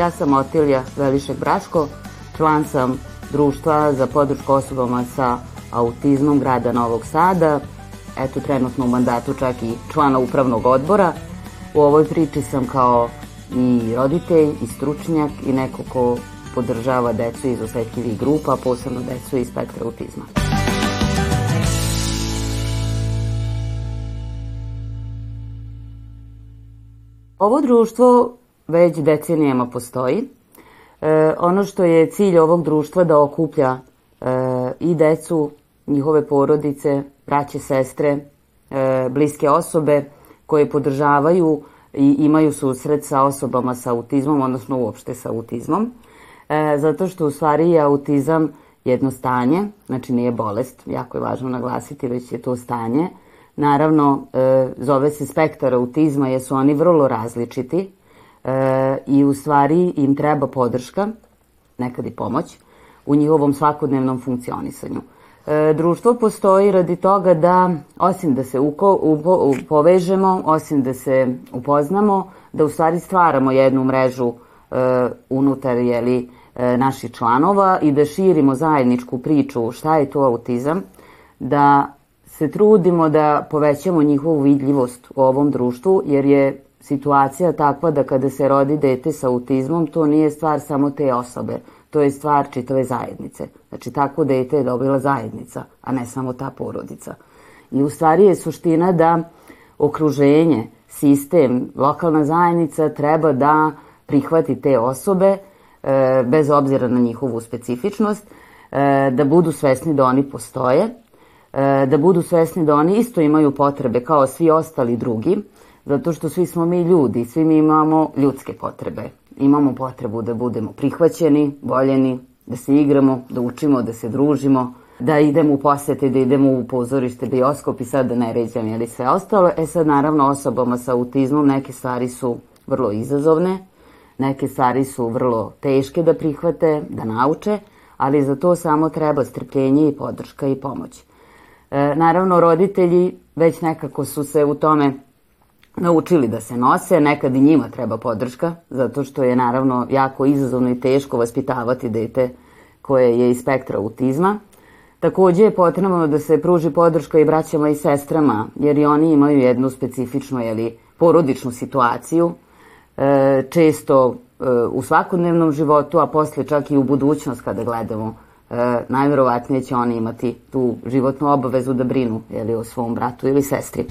Ja sam Otilija Velišek Braško, član sam društva za podršku osobama sa autizmom grada Novog Sada, eto trenutno u mandatu čak i člana upravnog odbora. U ovoj priči sam kao i roditelj, i stručnjak, i neko ko podržava decu iz osetljivih grupa, posebno decu iz spektra autizma. Ovo društvo već decenijama postoji. E, ono što je cilj ovog društva da okuplja e, i decu, njihove porodice, braće, sestre, e, bliske osobe koje podržavaju i imaju susret sa osobama sa autizmom, odnosno uopšte sa autizmom. E, zato što u stvari je autizam jedno stanje, znači nije bolest, jako je važno naglasiti, već je to stanje. Naravno, e, zove se spektar autizma jer su oni vrlo različiti e, i u stvari im treba podrška, nekad i pomoć, u njihovom svakodnevnom funkcionisanju. E, društvo postoji radi toga da, osim da se uko, upo, povežemo, osim da se upoznamo, da u stvari stvaramo jednu mrežu e, unutar jeli, e, naših članova i da širimo zajedničku priču šta je to autizam, da se trudimo da povećamo njihovu vidljivost u ovom društvu, jer je situacija takva da kada se rodi dete sa autizmom, to nije stvar samo te osobe, to je stvar čitave zajednice. Znači, tako dete je dobila zajednica, a ne samo ta porodica. I u stvari je suština da okruženje, sistem, lokalna zajednica treba da prihvati te osobe, e, bez obzira na njihovu specifičnost, e, da budu svesni da oni postoje, e, da budu svesni da oni isto imaju potrebe kao svi ostali drugi, zato što svi smo mi ljudi, svi mi imamo ljudske potrebe. Imamo potrebu da budemo prihvaćeni, voljeni, da se igramo, da učimo, da se družimo, da idemo u posete, da idemo u pozorište, bioskop i sad da ne ređam ili sve ostalo. E sad naravno osobama sa autizmom neke stvari su vrlo izazovne, neke stvari su vrlo teške da prihvate, da nauče, ali za to samo treba strpljenje i podrška i pomoć. E, naravno, roditelji već nekako su se u tome naučili da se nose, nekad i njima treba podrška, zato što je naravno jako izazovno i teško vaspitavati dete koje je iz spektra autizma. Takođe je potrebno da se pruži podrška i braćama i sestrama, jer i oni imaju jednu specifičnu jeli, porodičnu situaciju, e, često e, u svakodnevnom životu, a posle čak i u budućnost kada gledamo e, najverovatnije će oni imati tu životnu obavezu da brinu jeli, o svom bratu ili sestri.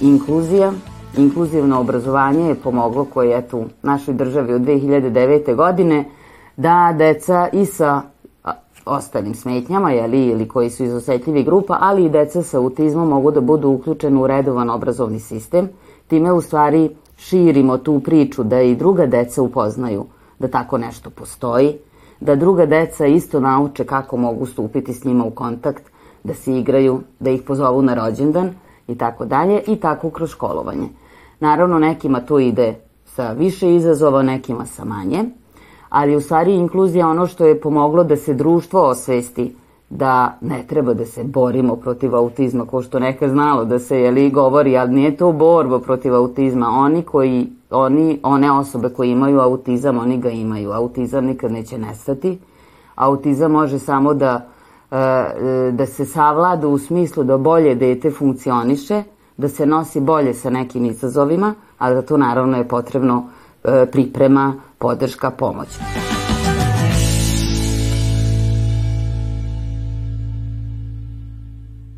Inkluzija, inkluzivno obrazovanje je pomoglo koje je tu našoj državi od 2009. godine da deca i sa ostalim smetnjama, jeli, ili koji su iz osetljivih grupa, ali i deca sa autizmom mogu da budu uključeni u redovan obrazovni sistem. Time u stvari širimo tu priču da i druga deca upoznaju da tako nešto postoji, da druga deca isto nauče kako mogu stupiti s njima u kontakt, da se igraju, da ih pozovu na rođendan – i tako dalje i tako kroz školovanje. Naravno, nekima to ide sa više izazova, nekima sa manje, ali u stvari inkluzija ono što je pomoglo da se društvo osvesti da ne treba da se borimo protiv autizma, ko što neka znalo da se jeli, govori, ali nije to borba protiv autizma. Oni koji, oni, one osobe koje imaju autizam, oni ga imaju. Autizam nikad neće nestati. Autizam može samo da da se savlada u smislu da bolje dete funkcioniše, da se nosi bolje sa nekim izazovima, ali da to naravno je potrebno e, priprema, podrška, pomoć.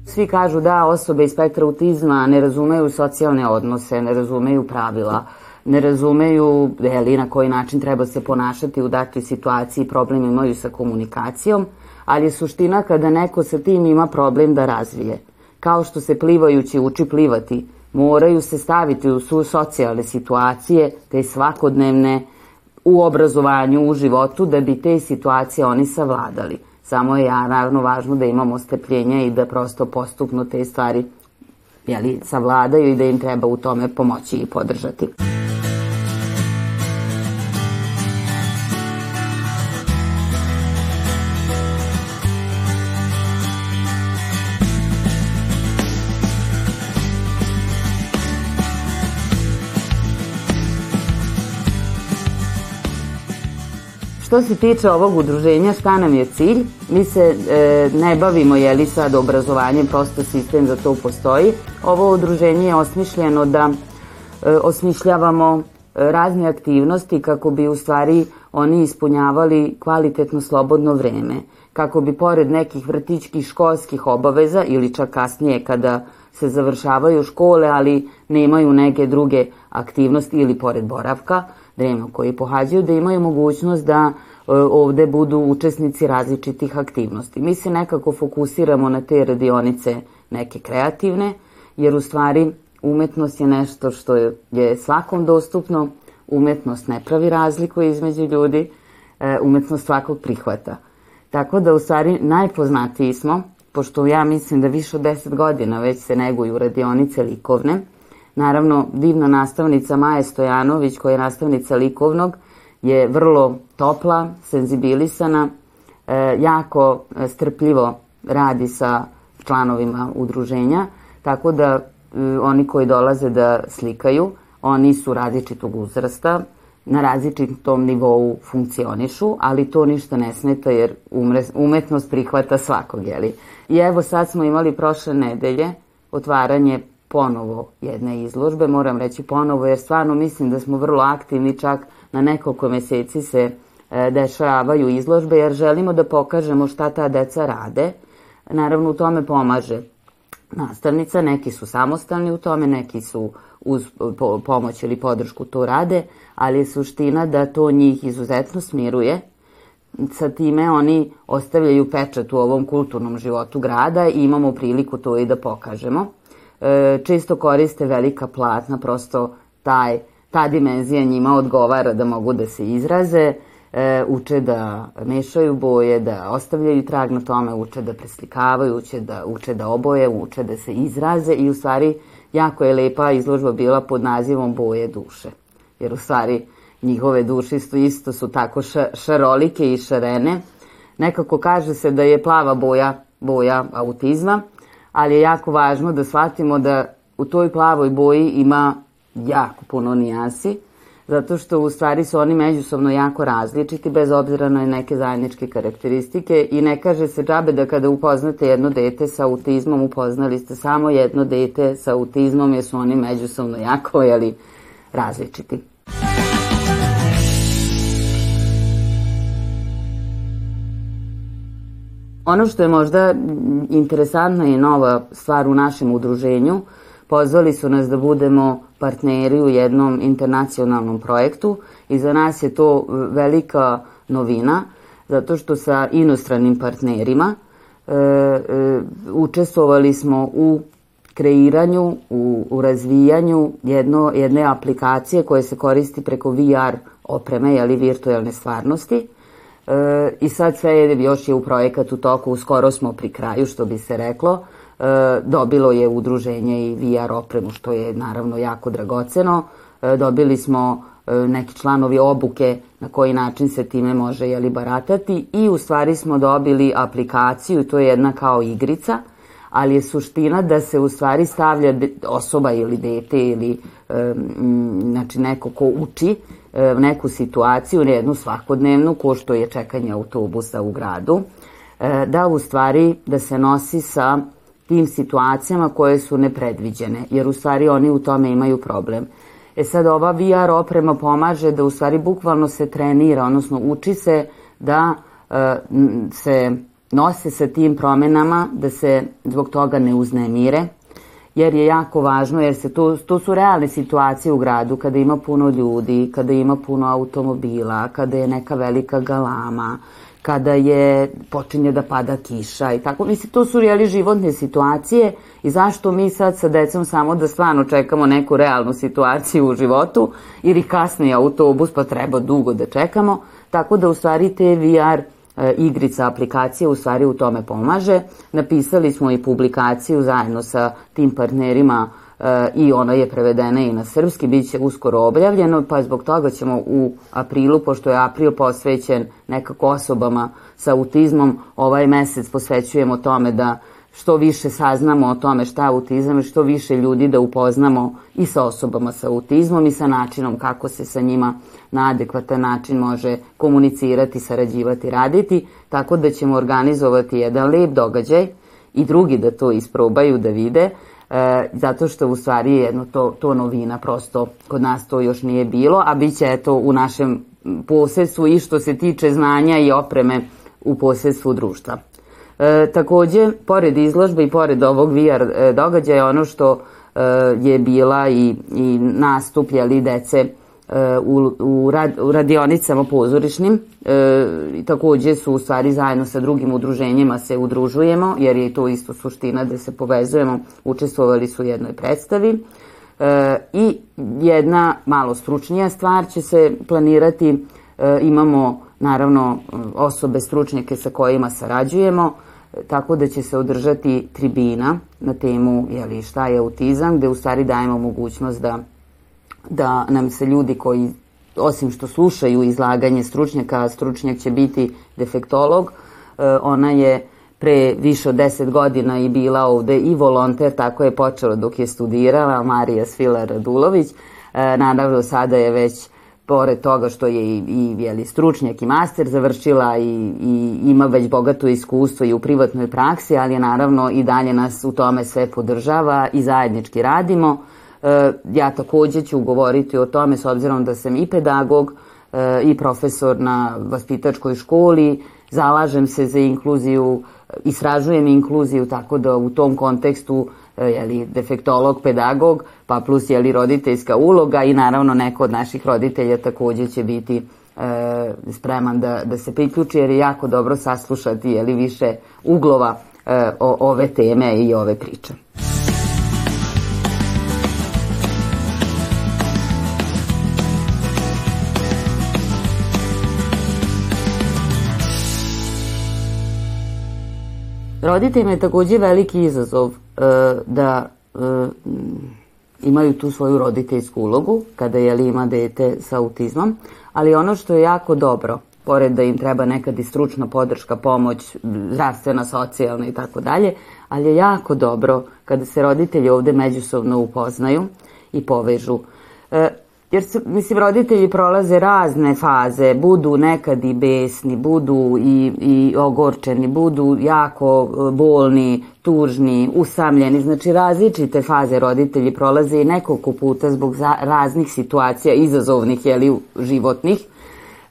Svi kažu da osobe iz spektra autizma ne razumeju socijalne odnose, ne razumeju pravila, ne razumeju li, na koji način treba se ponašati u datoj situaciji, problem imaju sa komunikacijom – ali suština kada neko sa tim ima problem da razvije. Kao što se plivajući uči plivati, moraju se staviti u su socijalne situacije, te svakodnevne u obrazovanju, u životu, da bi te situacije oni savladali. Samo je naravno važno da imamo strpljenja i da prosto postupno te stvari jeli, savladaju i da im treba u tome pomoći i podržati. Što se tiče ovog udruženja, šta nam je cilj? Mi se e, ne bavimo, je li sad obrazovanjem, prosto sistem za to postoji. Ovo udruženje je osmišljeno da e, osmišljavamo razne aktivnosti kako bi u stvari oni ispunjavali kvalitetno slobodno vreme, kako bi pored nekih vrtičkih školskih obaveza ili čak kasnije kada se završavaju škole, ali nemaju neke druge aktivnosti ili pored boravka, drema koji pohađaju, da imaju mogućnost da e, ovde budu učesnici različitih aktivnosti. Mi se nekako fokusiramo na te radionice neke kreativne, jer u stvari umetnost je nešto što je svakom dostupno, umetnost ne pravi razliku između ljudi, e, umetnost svakog prihvata. Tako da u stvari najpoznatiji smo, pošto ja mislim da više od 10 godina već se neguju radionice likovne, Naravno, divna nastavnica Maja Stojanović, koja je nastavnica likovnog, je vrlo topla, senzibilisana, e, jako strpljivo radi sa članovima udruženja, tako da e, oni koji dolaze da slikaju, oni su različitog uzrasta, na različitom nivou funkcionišu, ali to ništa ne smeta jer umetnost prihvata svakog, jeli. I evo sad smo imali prošle nedelje otvaranje ponovo jedne izložbe, moram reći ponovo jer stvarno mislim da smo vrlo aktivni, čak na nekoliko meseci se e, dešavaju izložbe jer želimo da pokažemo šta ta deca rade. Naravno u tome pomaže nastavnica, neki su samostalni u tome, neki su uz pomoć ili podršku to rade, ali je suština da to njih izuzetno smiruje. Sa time oni ostavljaju pečat u ovom kulturnom životu grada i imamo priliku to i da pokažemo. E, često koriste velika platna, prosto taj, ta dimenzija njima odgovara da mogu da se izraze, e, uče da mešaju boje, da ostavljaju trag na tome, uče da preslikavaju, uče da, uče da oboje, uče da se izraze i u stvari jako je lepa izložba bila pod nazivom Boje duše. Jer u stvari njihove duše isto, isto su tako ša, šarolike i šarene. Nekako kaže se da je plava boja boja autizma, ali je jako važno da shvatimo da u toj plavoj boji ima jako puno nijansi, zato što u stvari su oni međusobno jako različiti bez obzira na neke zajedničke karakteristike i ne kaže se džabe da kada upoznate jedno dete sa autizmom upoznali ste samo jedno dete sa autizmom jer su oni međusobno jako jeli, različiti. Ono što je možda interesantna i nova stvar u našem udruženju, pozvali su nas da budemo partneri u jednom internacionalnom projektu i za nas je to velika novina, zato što sa inostranim partnerima e, e, učestvovali smo u kreiranju, u, u razvijanju jedno, jedne aplikacije koje se koristi preko VR opreme, jeli virtualne stvarnosti, E, I sad sve je, još je u projekat u toku, skoro smo pri kraju, što bi se reklo. E, dobilo je udruženje i VR opremu, što je naravno jako dragoceno. E, dobili smo e, neki članovi obuke na koji način se time može jeli, baratati i u stvari smo dobili aplikaciju, to je jedna kao igrica, ali je suština da se u stvari stavlja osoba ili dete ili e, znači neko ko uči neku situaciju, jednu svakodnevnu, ko što je čekanje autobusa u gradu, e, da u stvari da se nosi sa tim situacijama koje su nepredviđene, jer u stvari oni u tome imaju problem. E sad ova VR oprema pomaže da u stvari bukvalno se trenira, odnosno uči se da e, se nose sa tim promenama, da se zbog toga ne uznemire, jer je jako važno, jer se to, to su realne situacije u gradu, kada ima puno ljudi, kada ima puno automobila, kada je neka velika galama, kada je počinje da pada kiša i tako. Mislim, to su reali životne situacije i zašto mi sad sa decom samo da stvarno čekamo neku realnu situaciju u životu ili kasni autobus pa treba dugo da čekamo, tako da u stvari te VR igrica aplikacija u stvari u tome pomaže. Napisali smo i publikaciju zajedno sa tim partnerima e, i ona je prevedena i na srpski, bit će uskoro objavljeno, pa zbog toga ćemo u aprilu, pošto je april posvećen nekako osobama sa autizmom, ovaj mesec posvećujemo tome da što više saznamo o tome šta je autizam i što više ljudi da upoznamo i sa osobama sa autizmom i sa načinom kako se sa njima na adekvatan način može komunicirati, sarađivati, raditi, tako da ćemo organizovati jedan lep događaj i drugi da to isprobaju, da vide, e, zato što u stvari je jedno to, to novina, prosto kod nas to još nije bilo, a bit će eto u našem posedstvu i što se tiče znanja i opreme u posedstvu društva. E, takođe, pored izložbe i pored ovog VR e, događaja, ono što e, je bila i, i nastup jeli, dece e, u, u, rad, u radionicama pozorišnim. E, takođe su u stvari zajedno sa drugim udruženjima se udružujemo, jer je to isto suština da se povezujemo. Učestvovali su u jednoj predstavi. E, I jedna malo stručnija stvar će se planirati. E, imamo naravno osobe stručnjake sa kojima sarađujemo tako da će se održati tribina na temu jeli, šta je autizam, gde u stvari dajemo mogućnost da, da nam se ljudi koji, osim što slušaju izlaganje stručnjaka, stručnjak će biti defektolog, e, ona je pre više od deset godina i bila ovde i volonter, tako je počela dok je studirala, Marija Svila Radulović, e, naravno sada je već pored toga što je i, i jeli, stručnjak i master završila i, i ima već bogato iskustvo i u privatnoj praksi, ali je naravno i dalje nas u tome sve podržava i zajednički radimo. E, ja takođe ću govoriti o tome s obzirom da sam i pedagog e, i profesor na vaspitačkoj školi, zalažem se za inkluziju, istražujem inkluziju, tako da u tom kontekstu E, jeli, defektolog, pedagog, pa plus jeli, roditeljska uloga i naravno neko od naših roditelja takođe će biti e, spreman da, da se priključi jer je jako dobro saslušati jeli, više uglova e, o, ove teme i ove priče. Roditeljima je takođe veliki izazov e, da e, imaju tu svoju roditeljsku ulogu kada je li ima dete sa autizmom, ali ono što je jako dobro, pored da im treba nekad i stručna podrška, pomoć, zdravstvena, socijalna i tako dalje, ali je jako dobro kada se roditelji ovde međusobno upoznaju i povežu. E, Jer, su, mislim, roditelji prolaze razne faze, budu nekad i besni, budu i, i ogorčeni, budu jako e, bolni, tužni, usamljeni, znači različite faze roditelji prolaze i nekoliko puta zbog za, raznih situacija izazovnih, jeli, životnih,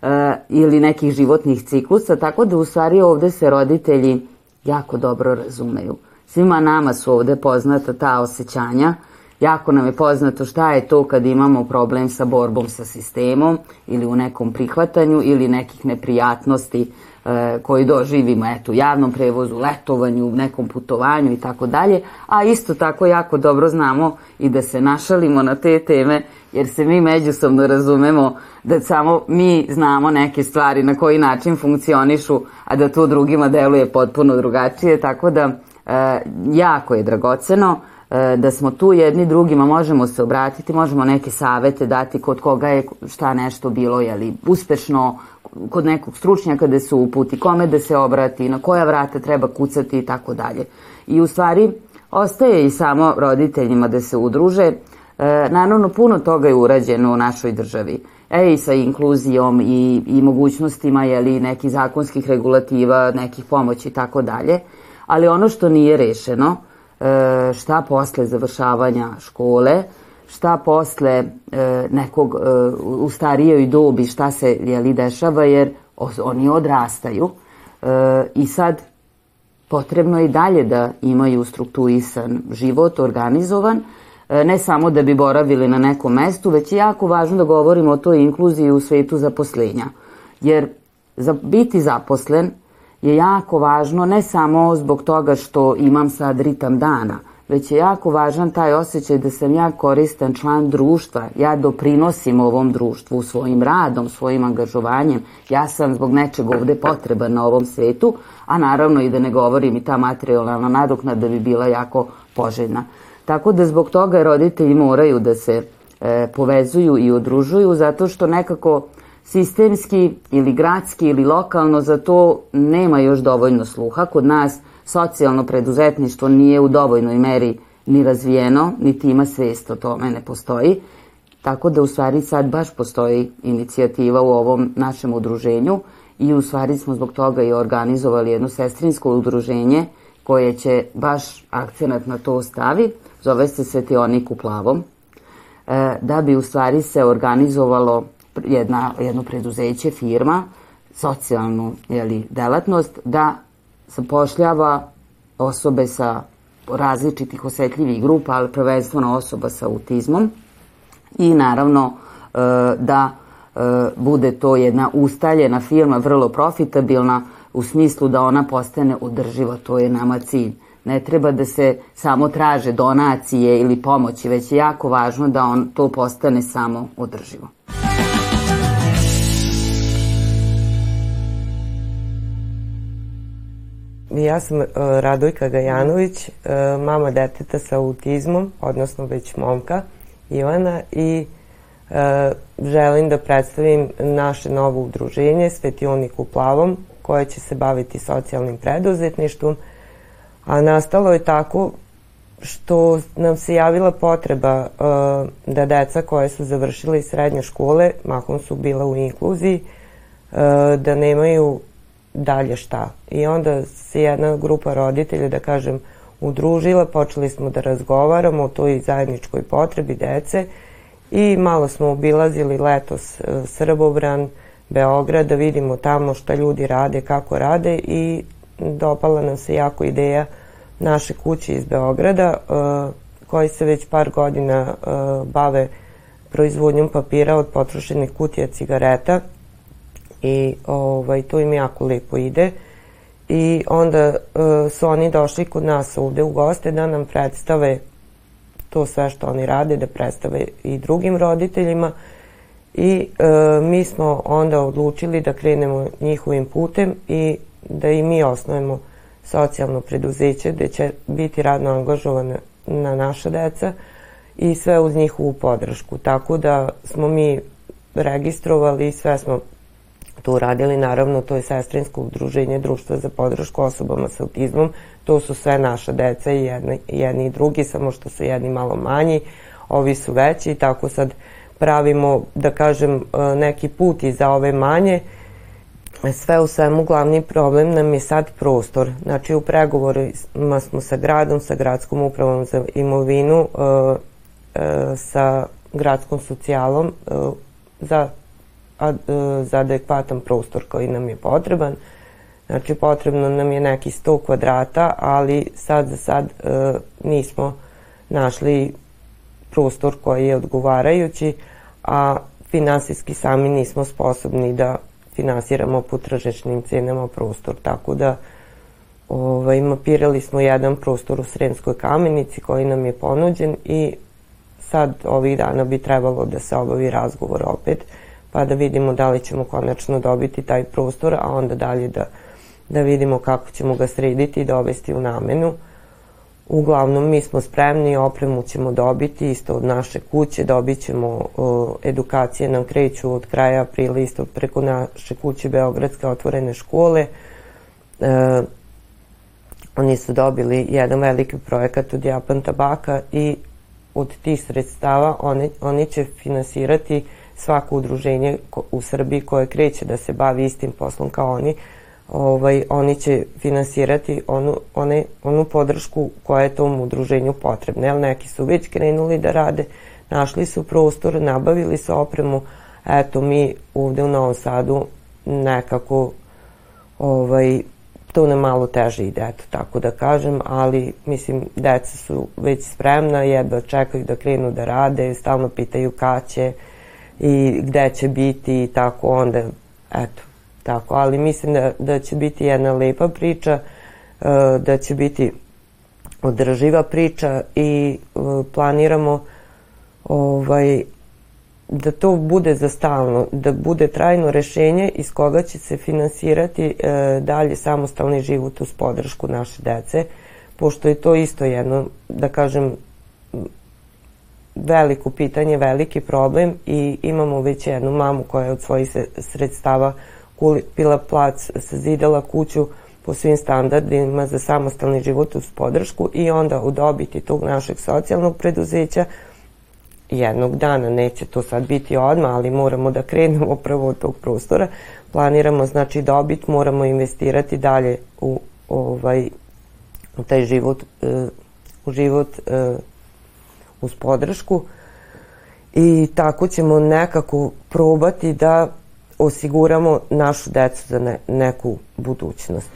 e, ili nekih životnih ciklusa, tako da u stvari ovde se roditelji jako dobro razumeju. Svima nama su ovde poznata ta osjećanja, Jako nam je poznato šta je to kad imamo problem sa borbom sa sistemom ili u nekom prihvatanju ili nekih neprijatnosti e, koji doživimo eto, u javnom prevozu, letovanju, nekom putovanju i tako dalje, a isto tako jako dobro znamo i da se našalimo na te teme jer se mi međusobno razumemo da samo mi znamo neke stvari na koji način funkcionišu, a da to drugima deluje potpuno drugačije, tako da e, jako je dragoceno da smo tu jedni drugima, možemo se obratiti, možemo neke savete dati kod koga je šta nešto bilo, jeli, uspešno, kod nekog stručnjaka da se uputi, kome da se obrati, na koja vrata treba kucati i tako dalje. I u stvari ostaje i samo roditeljima da se udruže. E, naravno, puno toga je urađeno u našoj državi. E, i sa inkluzijom i, i mogućnostima jeli, nekih zakonskih regulativa, nekih pomoći i tako dalje. Ali ono što nije rešeno, E, šta posle završavanja škole, šta posle e, nekog e, u starijoj dobi, šta se jeli, dešava, jer oni odrastaju i sad potrebno je dalje da imaju strukturisan život, organizovan, ne samo da bi boravili na nekom mestu, već je jako važno da govorimo o toj inkluziji u svetu zaposlenja. Jer za biti zaposlen je jako važno ne samo zbog toga što imam sad ritam dana, već je jako važan taj osjećaj da sam ja koristan član društva, ja doprinosim ovom društvu svojim radom, svojim angažovanjem, ja sam zbog nečeg ovde potreban na ovom svetu, a naravno i da ne govorim i ta materijalna nadoknada da bi bila jako poželjna. Tako da zbog toga roditelji moraju da se e, povezuju i udružuju, zato što nekako sistemski ili gradski ili lokalno za to nema još dovoljno sluha. Kod nas socijalno preduzetništvo nije u dovoljnoj meri ni razvijeno, niti ima svest o tome, ne postoji. Tako da u stvari sad baš postoji inicijativa u ovom našem udruženju i u stvari smo zbog toga i organizovali jedno sestrinsko udruženje koje će baš akcenat na to stavi, zove se Svetionik u plavom, e, da bi u stvari se organizovalo jedna, jedno preduzeće, firma, socijalnu jeli, delatnost, da zapošljava osobe sa različitih osetljivih grupa, ali prvenstveno osoba sa autizmom i naravno e, da e, bude to jedna ustaljena firma, vrlo profitabilna u smislu da ona postane održiva, to je nama cilj. Ne treba da se samo traže donacije ili pomoći, već je jako važno da on to postane samo održivo. Ja sam uh, Radojka Gajanović, uh, mama deteta sa autizmom, odnosno već momka Ivana i uh, želim da predstavim naše novo udruženje Svetionik u plavom koje će se baviti socijalnim preduzetništvom, a nastalo je tako što nam se javila potreba da deca koje su završile srednje škole, mahom su bila u inkluziji, da nemaju dalje šta. I onda se jedna grupa roditelja, da kažem, udružila, počeli smo da razgovaramo o toj zajedničkoj potrebi dece i malo smo obilazili letos e, Srbobran, Beograd, da vidimo tamo šta ljudi rade, kako rade i dopala nam se jako ideja naše kuće iz Beograda, e, koji se već par godina e, bave proizvodnjom papira od potrošenih kutija cigareta i ovaj, to im jako lepo ide i onda uh, su oni došli kod nas ovde u goste da nam predstave to sve što oni rade, da predstave i drugim roditeljima i uh, mi smo onda odlučili da krenemo njihovim putem i da i mi osnovimo socijalno preduzeće gde će biti radno angažovana na naša deca i sve uz njihovu podršku. Tako da smo mi registrovali i sve smo to uradili, naravno to je sestrinsko udruženje društva za podršku osobama sa autizmom, to su sve naša deca i jedni, jedni i drugi, samo što su jedni malo manji, ovi su veći. I tako sad pravimo, da kažem, e, neki put i za ove manje, sve u svemu glavni problem nam je sad prostor. Znači u pregovorima smo sa gradom, sa gradskom upravom za imovinu, e, e, sa gradskom socijalom za ad, e, za adekvatan prostor koji nam je potreban. Znači potrebno nam je neki 100 kvadrata, ali sad za sad e, nismo našli prostor koji je odgovarajući, a finansijski sami nismo sposobni da finansiramo po tržišnim cenama prostor, tako da ovaj, mapirali smo jedan prostor u Sremskoj kamenici koji nam je ponuđen i sad ovih dana bi trebalo da se obavi razgovor opet pa da vidimo da li ćemo konačno dobiti taj prostor, a onda dalje da, da vidimo kako ćemo ga srediti i dovesti u namenu. Uglavnom, mi smo spremni, opremu ćemo dobiti isto od naše kuće, dobit ćemo uh, edukacije, nam kreću od kraja aprila isto preko naše kuće Beogradske otvorene škole. Uh, oni su dobili jedan veliki projekat od Japan tabaka i od tih sredstava oni, oni će finansirati svako udruženje u Srbiji koje kreće da se bavi istim poslom kao oni, ovaj, oni će finansirati onu, one, onu podršku koja je tom udruženju potrebna. Jel, neki su već krenuli da rade, našli su prostor, nabavili su opremu, eto mi ovde u Novom Sadu nekako ovaj, to nam malo teže ide, eto, tako da kažem, ali mislim, deca su već spremna, jedva čekaju da krenu da rade, stalno pitaju kad će, i gde će biti i tako onda, eto, tako, ali mislim da, da će biti jedna lepa priča, e, da će biti održiva priča i e, planiramo ovaj, da to bude za stalno, da bude trajno rešenje iz koga će se finansirati e, dalje samostalni život uz podršku naše dece, pošto je to isto jedno, da kažem, veliko pitanje, veliki problem i imamo već jednu mamu koja je od svojih sredstava kupila plac, sazidala kuću po svim standardima za samostalni život uz podršku i onda u dobiti tog našeg socijalnog preduzeća jednog dana, neće to sad biti odmah, ali moramo da krenemo prvo od tog prostora, planiramo znači dobit, moramo investirati dalje u ovaj u taj život e, u život e, uz podršku i tako ćemo nekako probati da osiguramo našu decu za ne, neku budućnost.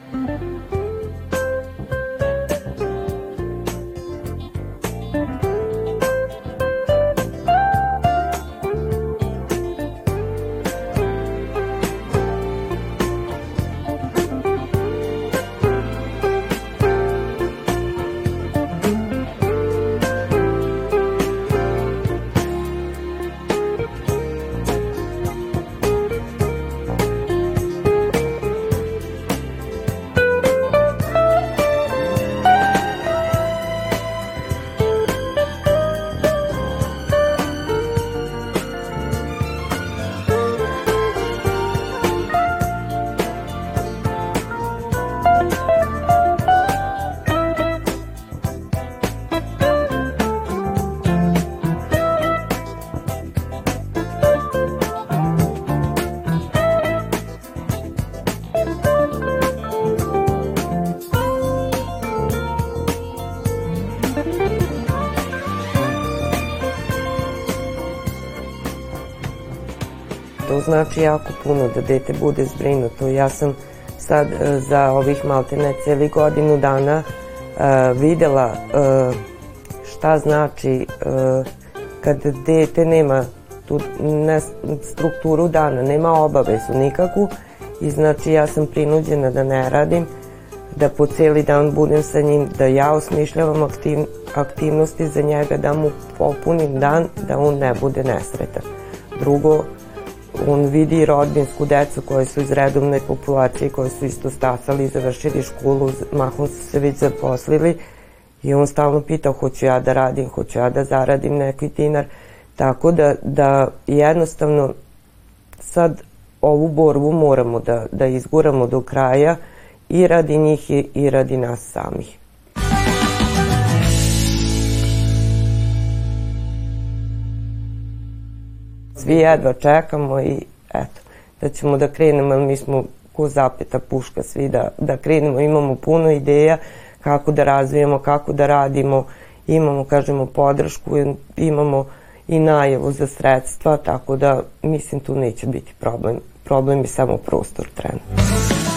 Znači jako puno da dete bude zbrinuto. Ja sam sad e, za ovih maltene celi godinu dana e, videla e, šta znači kad dete nema tu ne, strukturu dana, nema obavezu nikakvu i znači ja sam prinuđena da ne radim, da po celi dan budem sa njim, da ja osmišljavam aktiv, aktivnosti za njega, da mu popunim dan, da on ne bude nesretan. Drugo, on vidi rodbinsku decu koje su iz redovne populacije, koje su isto stasali, završili školu, mahom su se već zaposlili i on stalno pita hoću ja da radim, hoću ja da zaradim neki dinar. Tako da, da jednostavno sad ovu borbu moramo da, da izguramo do kraja i radi njih i, i radi nas samih. Svi jedva čekamo i eto, da ćemo da krenemo, mi smo ko zapeta puška svi da, da krenemo, imamo puno ideja kako da razvijemo, kako da radimo, imamo, kažemo, podršku, imamo i najavu za sredstva, tako da mislim tu neće biti problem. Problem je samo prostor trenutno.